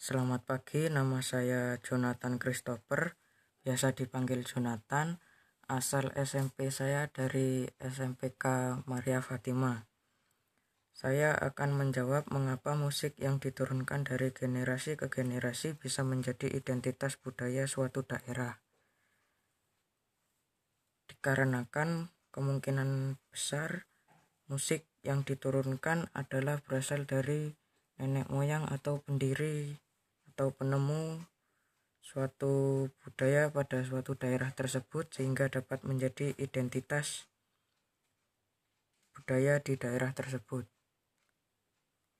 Selamat pagi, nama saya Jonathan Christopher, biasa dipanggil Jonathan. Asal SMP saya dari SMPK Maria Fatima. Saya akan menjawab mengapa musik yang diturunkan dari generasi ke generasi bisa menjadi identitas budaya suatu daerah. Dikarenakan kemungkinan besar musik yang diturunkan adalah berasal dari nenek moyang atau pendiri atau penemu suatu budaya pada suatu daerah tersebut sehingga dapat menjadi identitas budaya di daerah tersebut.